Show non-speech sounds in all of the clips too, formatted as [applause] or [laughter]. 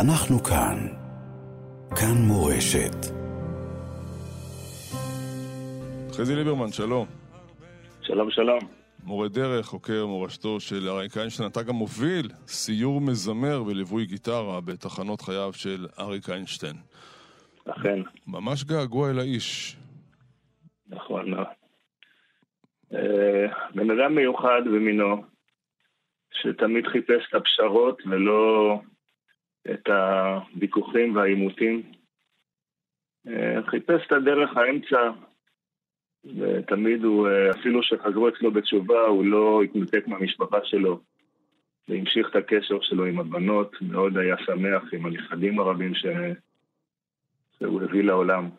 אנחנו כאן. כאן מורשת. חזי ליברמן, שלום. שלום, שלום. מורה דרך, חוקר מורשתו של אריק איינשטיין, אתה גם מוביל סיור מזמר בליווי גיטרה בתחנות חייו של אריק איינשטיין. אכן. ממש געגוע אל האיש. נכון מאוד. אה, בן אדם מיוחד במינו, שתמיד חיפש את הפשרות ולא את הוויכוחים והעימותים. אה, חיפש את הדרך האמצע, ותמיד הוא, אה, אפילו שחזרו אצלו בתשובה, הוא לא התנתק מהמשפחה שלו, והמשיך את הקשר שלו עם הבנות, מאוד היה שמח עם הנכדים הרבים ש... שהוא הביא לעולם.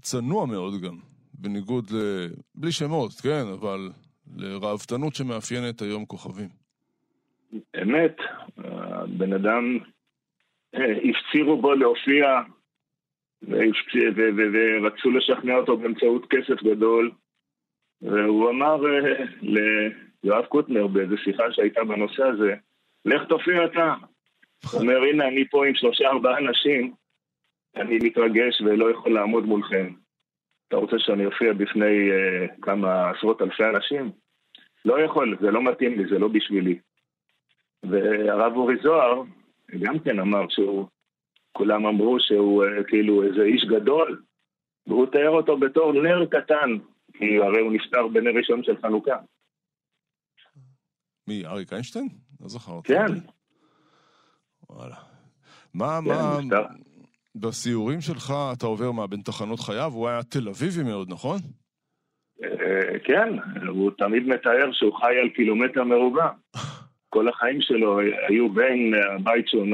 צנוע מאוד גם, בניגוד ל... בלי שמות, כן, אבל לראוותנות שמאפיינת היום כוכבים. אמת, הבן אדם, הפצירו בו להופיע ורצו לשכנע אותו באמצעות כסף גדול והוא אמר אה, ליואב קוטנר באיזו שיחה שהייתה בנושא הזה, לך תופיע אתה. הוא אומר, הנה אני פה עם שלושה ארבעה אנשים, אני מתרגש ולא יכול לעמוד מולכם. אתה רוצה שאני אופיע בפני uh, כמה עשרות אלפי אנשים? לא יכול, זה לא מתאים לי, זה לא בשבילי. והרב אורי זוהר גם כן אמר שהוא, כולם אמרו שהוא uh, כאילו איזה איש גדול, והוא תיאר אותו בתור נר קטן, כי הרי הוא נפטר בנר ראשון של חנוכה. מי, אריק איינשטיין? לא זכר כן. וואלה. מה, כן, מה, נפטר. בסיורים שלך אתה עובר מה, בין תחנות חייו? הוא היה תל אביבי מאוד, נכון? אה, כן, הוא תמיד מתאר שהוא חי על קילומטר מרובע. [laughs] כל החיים שלו היו בין הבית שהוא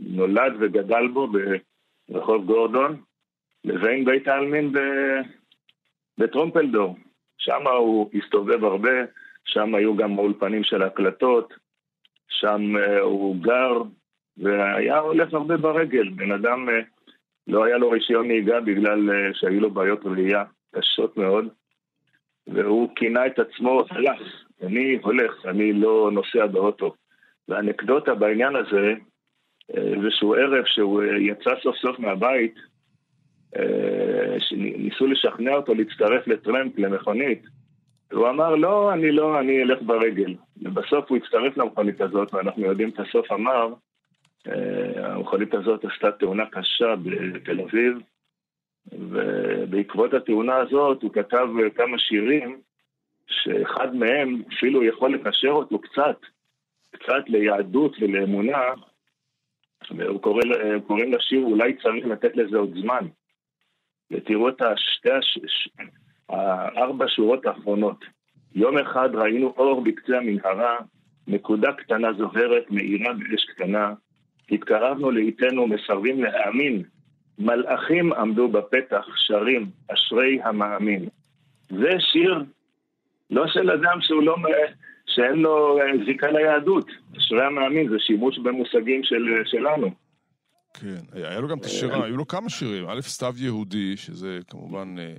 נולד וגדל בו ברחוב גורדון, לבין בית העלמין בטרומפלדור. שם הוא הסתובב הרבה, שם היו גם האולפנים של הקלטות, שם אה, הוא גר, והיה הולך הרבה ברגל. בן אדם, אה, לא היה לו רישיון נהיגה בגלל אה, שהיו לו בעיות ראייה קשות מאוד, והוא כינה את עצמו הלך, אני הולך, אני לא נוסע באוטו. והאנקדוטה בעניין הזה, זה שהוא ערב שהוא יצא סוף סוף מהבית, ניסו לשכנע אותו להצטרף לטרמפ, למכונית. והוא אמר, לא, אני לא, אני אלך ברגל. ובסוף הוא הצטרף למכונית הזאת, ואנחנו יודעים את הסוף אמר, אה, המכונית הזאת עשתה תאונה קשה בתל אביב, ובעקבות התאונה הזאת הוא כתב כמה שירים, שאחד מהם אפילו יכול לקשר אותו קצת, קצת ליהדות ולאמונה, קוראים לשיר, אולי צריך לתת לזה עוד זמן. ותראו את השתי, הש... הארבע שורות האחרונות. יום אחד ראינו אור בקצה המנהרה, נקודה קטנה זוהרת, מאירה באש קטנה. התקרבנו לאיתנו, מסרבים להאמין. מלאכים עמדו בפתח, שרים, אשרי המאמין. זה שיר לא של אדם שהוא לא, שאין לו אה, זיקה ליהדות. אשרי המאמין זה שימוש במושגים של, שלנו. כן, היה לו גם את השירה, היו לו כמה שירים. א', סתיו יהודי, שזה כמובן... אה,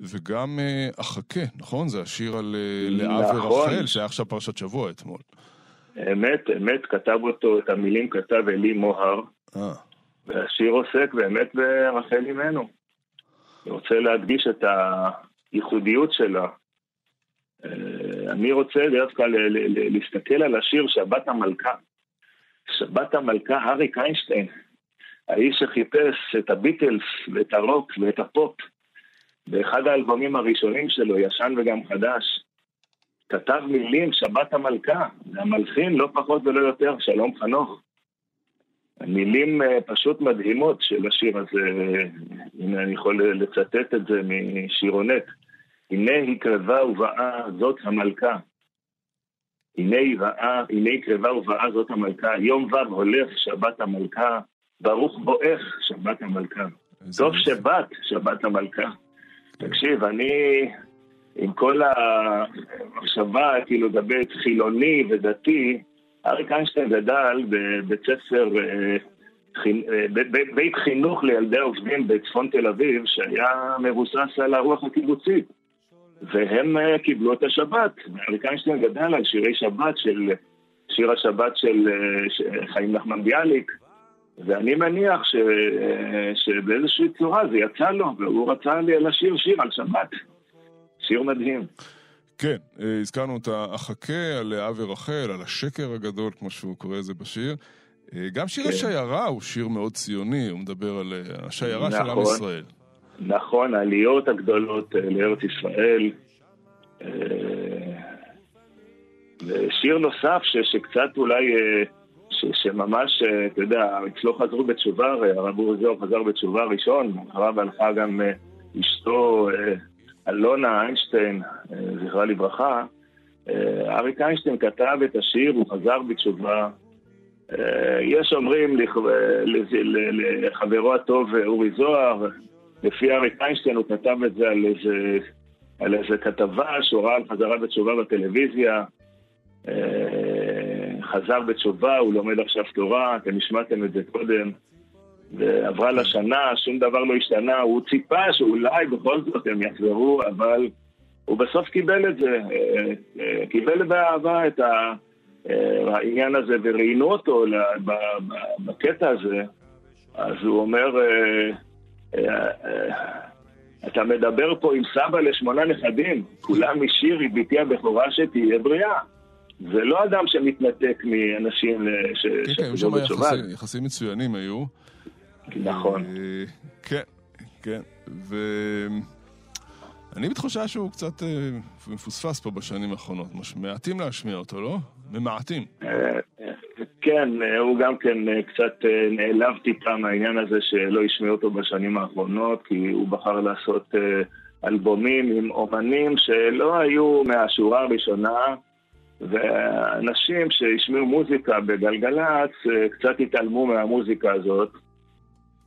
וגם אה, אחכה, נכון? זה השיר על לאה נכון. ורחל, שהיה עכשיו פרשת שבוע אתמול. אמת, אמת, כתב אותו, את המילים כתב אלי מוהר. והשיר עוסק באמת ברחל אימנו. אני רוצה להדגיש את הייחודיות שלה. אני רוצה דווקא להסתכל על השיר שבת המלכה. שבת המלכה, אריק איינשטיין, האיש שחיפש את הביטלס ואת הרוק ואת הפופ באחד האלבומים הראשונים שלו, ישן וגם חדש, כתב מילים שבת המלכה, המלחין לא פחות ולא יותר, שלום חנוך. מילים אה, פשוט מדהימות של השיר הזה, הנה אני יכול לצטט את זה משירונט. הנה היא קרבה ובאה זאת המלכה. הנה היא באה, הנה היא קרבה ובאה זאת המלכה. יום ו' הולך שבת המלכה, ברוך בואך שבת המלכה. טוב שבת שבת המלכה. תקשיב, אני עם כל המחשבה, כאילו, לגבי חילוני ודתי, אריק איינשטיין גדל בבית ספר, אה, אה, בית חינוך לילדי העובדים בצפון תל אביב, שהיה מבוסס על הרוח הקיבוצית. והם אה, קיבלו את השבת. אריק איינשטיין גדל על שירי שבת של שיר השבת של חיים נחמן ביאליק, ואני מניח ש... שבאיזושהי צורה זה יצא לו, והוא רצה לשיר שיר על שבת. שיר מדהים. כן, הזכרנו את ה"אחכה" על לאה ורחל, על השקר הגדול, כמו שהוא קורא לזה בשיר. גם שיר כן. השיירה הוא שיר מאוד ציוני, הוא מדבר על השיירה נכון, של עם נכון. ישראל. נכון, העליות הגדולות לארץ ישראל. ושיר נוסף ש, שקצת אולי, אה, ש, שממש, אה, אתה יודע, אצלו חזרו בתשובה, הרב אורי זוהר חזר בתשובה ראשון, אחריו הלכה גם אה, אשתו אלונה איינשטיין, זכרה לברכה. אריק איינשטיין כתב את השיר, הוא חזר בתשובה. יש אומרים לחברו הטוב אורי זוהר, לפי אריק איינשטיין הוא כתב את זה על איזה, על איזה כתבה שהוא ראה על חזרה בתשובה בטלוויזיה. אה, חזר בתשובה, הוא לומד עכשיו תורה, אתם השמעתם את זה קודם. ועברה לה שנה, שום דבר לא השתנה, הוא ציפה שאולי בכל זאת הם יחזרו, אבל הוא בסוף קיבל את זה, אה, אה, קיבל באהבה את העניין הזה וראיינו אותו בקטע הזה, אז הוא אומר, אתה מדבר פה עם סבא לשמונה נכדים, כולם משיר, היא בתי הבכורה שתהיה בריאה. זה לא אדם שמתנתק מאנשים ש... כן, כן, היו שם יחסים מצוינים היו. נכון. אה, כן, כן, ואני בתחושה שהוא קצת אה, מפוספס פה בשנים האחרונות. מעטים להשמיע אותו, לא? ממעטים. אה, כן, הוא גם כן קצת נעלב טיפה מהעניין הזה שלא השמיעו אותו בשנים האחרונות, כי הוא בחר לעשות אלבומים עם אומנים שלא היו מהשורה הראשונה. ואנשים שהשמיעו מוזיקה בגלגלצ אה, קצת התעלמו מהמוזיקה הזאת.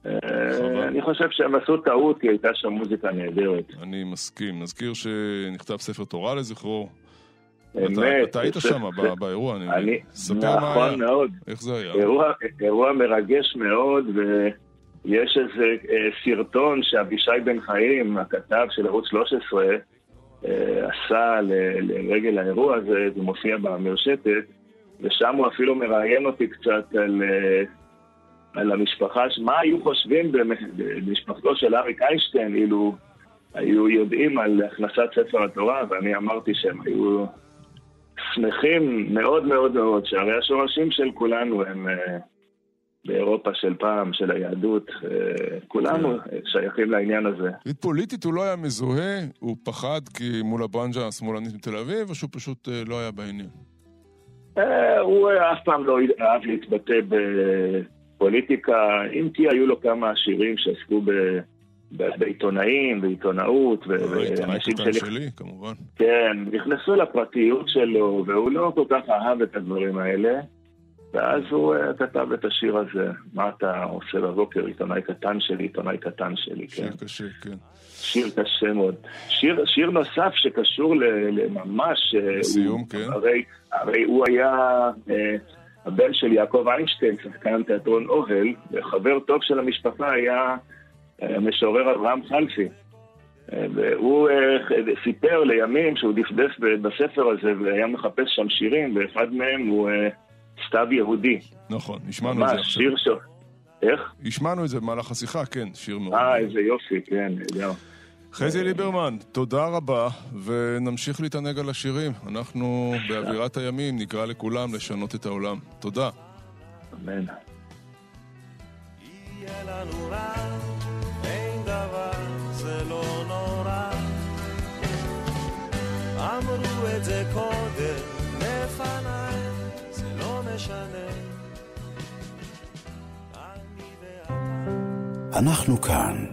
אה, אני חושב שהם עשו טעות כי הייתה שם מוזיקה נהדרת. אני מסכים. נזכיר שנכתב ספר תורה לזכרו. אמת. אתה היית שם באירוע, אני מבין. ספר מה היה. נכון מאוד. איך זה היה? אירוע מרגש מאוד, ויש איזה אה, סרטון שאבישי בן חיים, הכתב של ערוץ 13, אה, עשה לרגל האירוע הזה, זה מופיע במרשתת, ושם הוא אפילו מראיין אותי קצת על, אה, על המשפחה, מה היו חושבים במשפחתו של אריק איינשטיין, אילו היו יודעים על הכנסת ספר התורה, ואני אמרתי שהם היו שמחים מאוד מאוד מאוד, שהרי השורשים של כולנו הם... אה, באירופה של פעם, של היהדות, אה, כולנו כן. שייכים לעניין הזה. פוליטית הוא לא היה מזוהה, הוא פחד כי מול הברנז'ה השמאלנית מתל אביב, או שהוא פשוט אה, לא היה בעניין? אה, הוא אף פעם לא אהב להתבטא בפוליטיקה, אם כי היו לו כמה שירים שעסקו ב... בעיתונאים, בעיתונאות. העיתונאי קטן שלי, כמובן. כן, נכנסו לפרטיות שלו, והוא לא כל כך אהב את הדברים האלה. ואז הוא uh, כתב את השיר הזה, מה אתה עושה בבוקר, עיתונאי קטן שלי, עיתונאי קטן שלי, כן. שיר קשה, כן. שיר קשה מאוד. שיר, שיר נוסף שקשור לממש... אה, לסיום, הוא, כן. הרי, הרי הוא היה uh, הבן של יעקב איינשטיין, שחקן תיאטרון אוהל, וחבר טוב של המשפחה היה המשורר אברהם חלפי. והוא סיפר לימים שהוא דפדף בספר הזה והיה מחפש שם שירים, ואחד מהם הוא סתיו יהודי. נכון, השמענו את זה עכשיו. שיר ש... איך? השמענו את זה במהלך השיחה, כן, שיר מאוד. אה, איזה יופי, כן, נהדר. חזי ליברמן, תודה רבה, ונמשיך להתענג על השירים. אנחנו באווירת הימים נקרא לכולם לשנות את העולם. תודה. אמן. אמרו את זה קודם לפניי אנחנו כאן.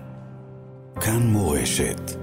כאן מורשת.